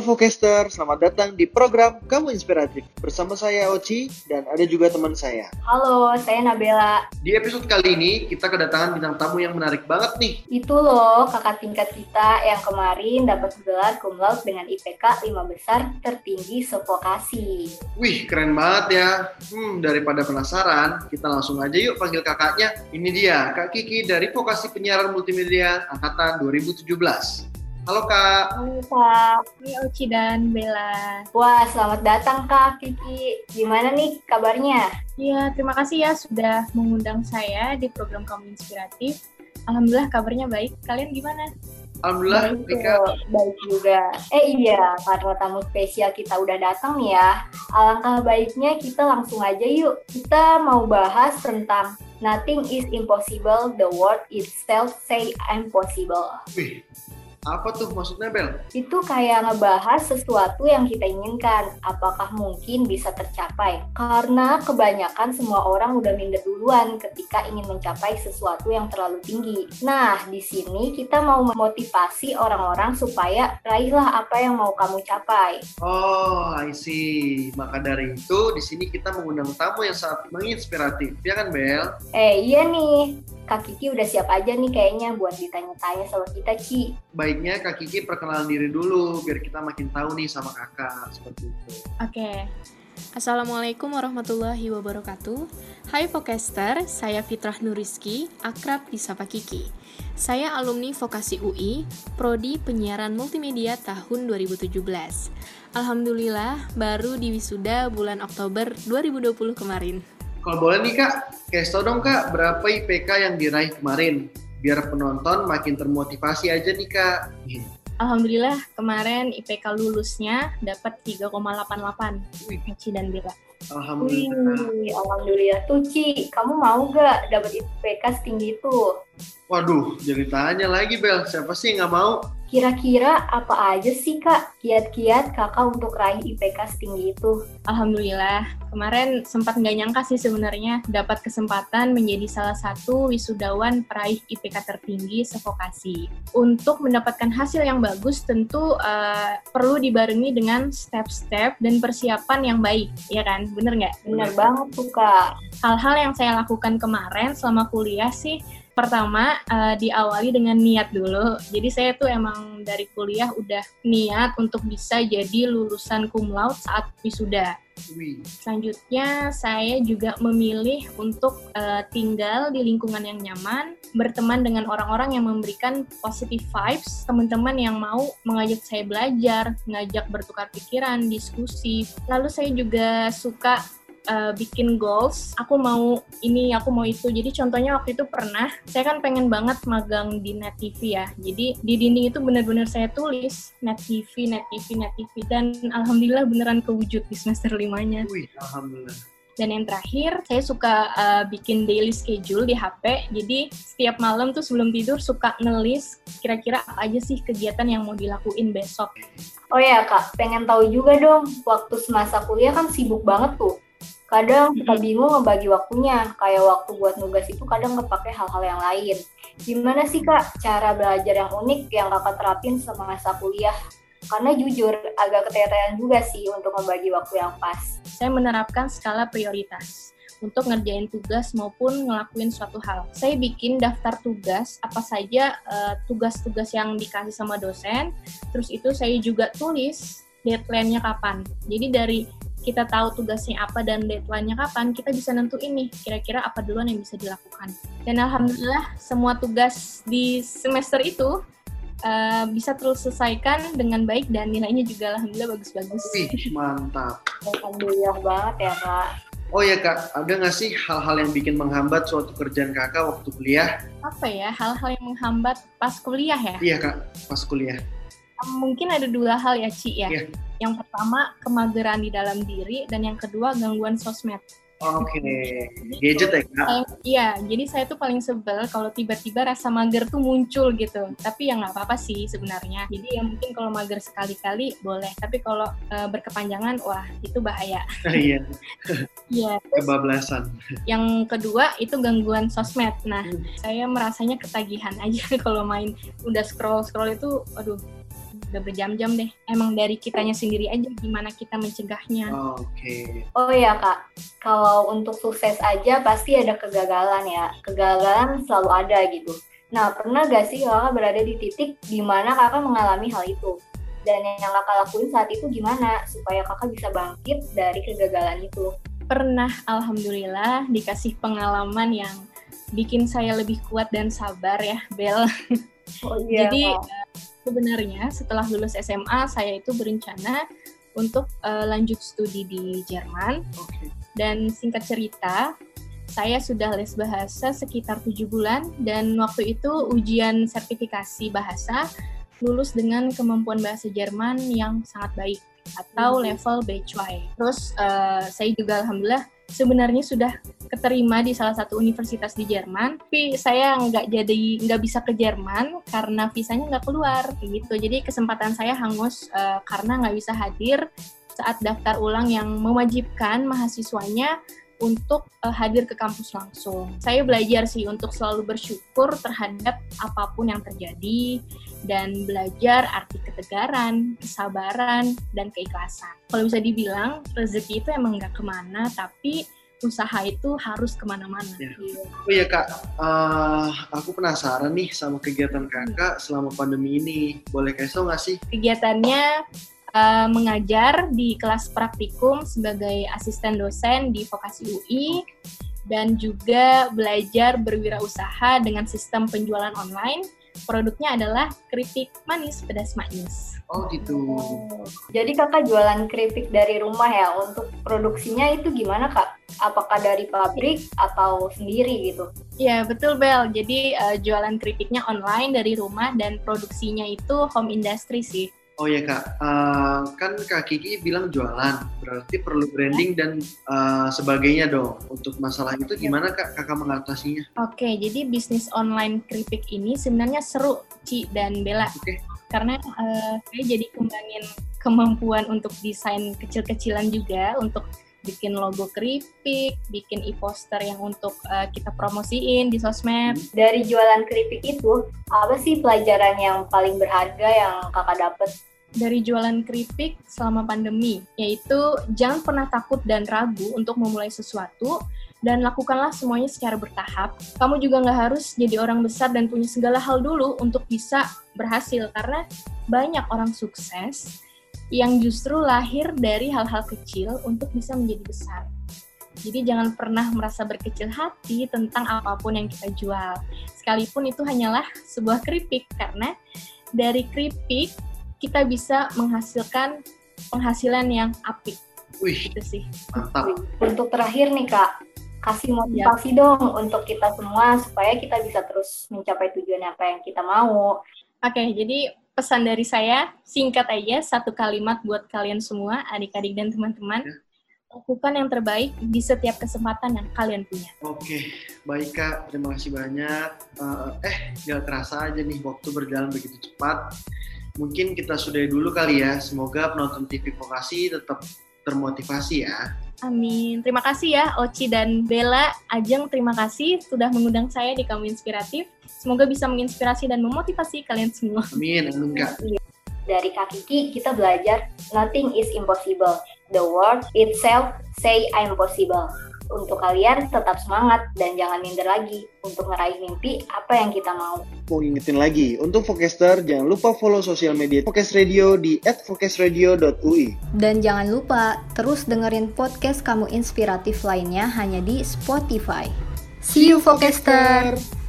Halo Focaster, selamat datang di program Kamu Inspiratif. Bersama saya Oci dan ada juga teman saya. Halo, saya Nabela. Di episode kali ini kita kedatangan bintang tamu yang menarik banget nih. Itu loh kakak tingkat kita yang kemarin dapat gelar cum laude dengan IPK 5 besar tertinggi sevokasi. Wih, keren banget ya. Hmm, daripada penasaran, kita langsung aja yuk panggil kakaknya. Ini dia, Kak Kiki dari Vokasi Penyiaran Multimedia Angkatan 2017. Halo Kak. Halo Kak. Hai Oci dan Bella. Wah, selamat datang Kak Kiki. Gimana nih kabarnya? Ya, terima kasih ya sudah mengundang saya di program Kamu Inspiratif. Alhamdulillah kabarnya baik. Kalian gimana? Alhamdulillah, baik, baik juga. Eh iya, karena tamu spesial kita udah datang nih ya. Alangkah baiknya kita langsung aja yuk. Kita mau bahas tentang Nothing is impossible, the word itself say impossible. Wih, apa tuh maksudnya Bel? Itu kayak ngebahas sesuatu yang kita inginkan, apakah mungkin bisa tercapai. Karena kebanyakan semua orang udah minder duluan ketika ingin mencapai sesuatu yang terlalu tinggi. Nah, di sini kita mau memotivasi orang-orang supaya raihlah apa yang mau kamu capai. Oh, I see. Maka dari itu di sini kita mengundang tamu yang sangat menginspiratif, ya kan Bel? Eh, iya nih. Kak Kiki udah siap aja nih kayaknya buat ditanya-tanya sama kita, Ci. Baiknya Kak Kiki perkenalan diri dulu, biar kita makin tahu nih sama kakak, seperti itu. Oke. Okay. Assalamualaikum warahmatullahi wabarakatuh. Hai Vocaster, saya Fitrah Nuriski, akrab di Sapa Kiki. Saya alumni Vokasi UI, Prodi Penyiaran Multimedia tahun 2017. Alhamdulillah, baru di wisuda bulan Oktober 2020 kemarin. Kalau boleh nih kak, kasih tau dong kak, berapa IPK yang diraih kemarin? Biar penonton makin termotivasi aja nih kak. Alhamdulillah kemarin IPK lulusnya dapat 3,88. Wih, Ci dan Bila. Alhamdulillah. Wih, alhamdulillah. Tuh Ci, kamu mau gak dapat IPK setinggi itu? Waduh, jadi tanya lagi Bel, siapa sih nggak mau? Kira-kira apa aja sih Kak kiat-kiat kakak untuk raih IPK setinggi itu? Alhamdulillah, kemarin sempat nggak nyangka sih sebenarnya dapat kesempatan menjadi salah satu wisudawan peraih IPK tertinggi sevokasi. Untuk mendapatkan hasil yang bagus tentu uh, perlu dibarengi dengan step-step dan persiapan yang baik, ya kan? Bener nggak? Bener banget tuh Kak. Hal-hal yang saya lakukan kemarin selama kuliah sih pertama uh, diawali dengan niat dulu. Jadi saya tuh emang dari kuliah udah niat untuk bisa jadi lulusan cum laude saat wisuda. Selanjutnya saya juga memilih untuk uh, tinggal di lingkungan yang nyaman, berteman dengan orang-orang yang memberikan positive vibes, teman-teman yang mau mengajak saya belajar, ngajak bertukar pikiran, diskusi. Lalu saya juga suka uh, bikin goals aku mau ini aku mau itu. Jadi contohnya waktu itu pernah saya kan pengen banget magang di net TV ya. Jadi di dinding itu benar-benar saya tulis net TV net TV net TV dan alhamdulillah beneran kewujud di semester limanya. Wih, alhamdulillah. Dan yang terakhir, saya suka uh, bikin daily schedule di HP. Jadi setiap malam tuh sebelum tidur suka ngelis kira-kira apa aja sih kegiatan yang mau dilakuin besok. Oh ya kak, pengen tahu juga dong, waktu semasa kuliah kan sibuk banget tuh kadang kita bingung ngebagi waktunya kayak waktu buat nugas itu kadang kepake hal-hal yang lain gimana sih kak cara belajar yang unik yang kakak terapin sama masa kuliah karena jujur agak keteteran juga sih untuk membagi waktu yang pas saya menerapkan skala prioritas untuk ngerjain tugas maupun ngelakuin suatu hal. Saya bikin daftar tugas apa saja eh, tugas-tugas uh, yang dikasih sama dosen. Terus itu saya juga tulis deadline-nya kapan. Jadi dari kita tahu tugasnya apa dan deadline-nya kapan, kita bisa nentuin nih kira-kira apa duluan yang bisa dilakukan. Dan alhamdulillah semua tugas di semester itu uh, bisa terus selesaikan dengan baik dan nilainya juga alhamdulillah bagus-bagus. Wih, mantap. Alhamdulillah banget ya, Kak. Oh ya Kak, ada nggak sih hal-hal yang bikin menghambat suatu kerjaan Kakak waktu kuliah? Apa ya, hal-hal yang menghambat pas kuliah ya? Iya Kak, pas kuliah mungkin ada dua hal ya Ci ya. Yeah. Yang pertama kemageran di dalam diri dan yang kedua gangguan sosmed. Oke, okay. gadget ya? Iya, jadi saya tuh paling sebel kalau tiba-tiba rasa mager tuh muncul gitu. Tapi ya nggak apa-apa sih sebenarnya. Jadi ya mungkin kalau mager sekali-kali boleh, tapi kalau uh, berkepanjangan, wah itu bahaya. Iya. Iya. Kebablasan. Yang kedua itu gangguan sosmed. Nah, hmm. saya merasanya ketagihan aja kalau main udah scroll-scroll itu, aduh udah berjam-jam deh. Emang dari kitanya sendiri aja gimana kita mencegahnya. Oh, Oke. Oh iya kak, kalau untuk sukses aja pasti ada kegagalan ya. Kegagalan selalu ada gitu. Nah pernah gak sih kakak berada di titik di mana kakak mengalami hal itu? Dan yang kakak lakuin saat itu gimana supaya kakak bisa bangkit dari kegagalan itu? Pernah alhamdulillah dikasih pengalaman yang bikin saya lebih kuat dan sabar ya, Bel. Oh Jadi Kak. eh, sebenarnya setelah lulus SMA saya itu berencana untuk eh, lanjut studi di Jerman Oke. dan singkat cerita saya sudah les bahasa sekitar tujuh bulan dan waktu itu ujian sertifikasi bahasa lulus dengan kemampuan bahasa Jerman yang sangat baik atau Hmm. level B2. Terus eh, saya juga alhamdulillah sebenarnya sudah keterima di salah satu universitas di Jerman, tapi saya nggak jadi nggak bisa ke Jerman karena visanya nggak keluar gitu. Jadi kesempatan saya hangus eh, karena nggak bisa hadir saat daftar ulang yang mewajibkan mahasiswanya untuk eh, hadir ke kampus langsung. Saya belajar sih untuk selalu bersyukur terhadap apa pun yang terjadi dan belajar arti ketegaran, kesabaran, dan keikhlasan. Kalau bisa dibilang rezeki itu emang nggak ke mana, tapi usaha itu harus ke mana-mana. Ya. Iya. Oh iya kak, Eh, aku penasaran nih sama kegiatan kakak selama pandemi ini. Boleh kasih nggak sih? Kegiatannya eh, mengajar di kelas praktikum sebagai asisten dosen di vokasi UI dan juga belajar berwirausaha dengan sistem penjualan online. Produknya adalah keripik manis pedas manis. Oh gitu. Jadi kakak jualan keripik dari rumah ya. Untuk produksinya itu gimana kak? Apakah dari pabrik atau sendiri gitu? Ya betul Bel. Jadi eh, jualan keripiknya online dari rumah dan produksinya itu home industry sih. Oh iya kak, Eh, kan kak Kiki bilang jualan, berarti perlu branding dan eh, sebagainya dong. Untuk masalah itu gimana kak kakak mengatasinya? Oke, jadi bisnis online keripik ini sebenarnya seru, Ci dan Bella. Oke. Karena eh, saya jadi kembangin kemampuan untuk desain kecil-kecilan juga, untuk bikin logo keripik, bikin e-poster yang untuk eh, kita promosiin di sosmed. Dari jualan keripik itu, apa sih pelajaran yang paling berharga yang kakak dapet? Dari jualan keripik selama pandemi, yaitu jangan pernah takut dan ragu untuk memulai sesuatu, dan lakukanlah semuanya secara bertahap. Kamu juga nggak harus jadi orang besar dan punya segala hal dulu untuk bisa berhasil, karena banyak orang sukses yang justru lahir dari hal-hal kecil untuk bisa menjadi besar. Jadi jangan pernah merasa berkecil hati tentang apa pun yang kita jual. Sekalipun itu hanyalah sebuah keripik, karena dari keripik kita bisa menghasilkan penghasilan yang apik. Wih, Gitu sih. mantap. Untuk terakhir nih kak, kasih motivasi dong untuk kita semua supaya kita bisa terus mencapai tujuan apa yang kita mau. Oke, jadi pesan dari saya singkat aja satu kalimat buat kalian semua, adik-adik dan teman-teman. Lakukan yang terbaik di setiap kesempatan yang kalian punya. Oke, baik kak, terima kasih banyak. Eh, eh, gak terasa aja nih waktu berjalan begitu cepat. Mungkin kita sudahi dulu kali ya. Semoga penonton TV Vokasi tetap termotivasi ya. Amin. Terima kasih ya Oci dan Bella. Ajeng terima kasih sudah mengundang saya di Kamu Inspiratif. Semoga bisa menginspirasi dan memotivasi kalian semua. Amin, amin kak. Dari Kak Kiki, kita belajar nothing is impossible. The word itself say I'm possible. Untuk kalian tetap semangat dan jangan minder lagi untuk meraih mimpi apa yang kita mau. Mau ngingetin lagi, untuk Vokester jangan lupa follow sosial media Vokes Radio di @vokesradio.ui. Dan jangan lupa terus dengerin podcast kamu inspiratif lainnya hanya di Spotify. See you Vokester!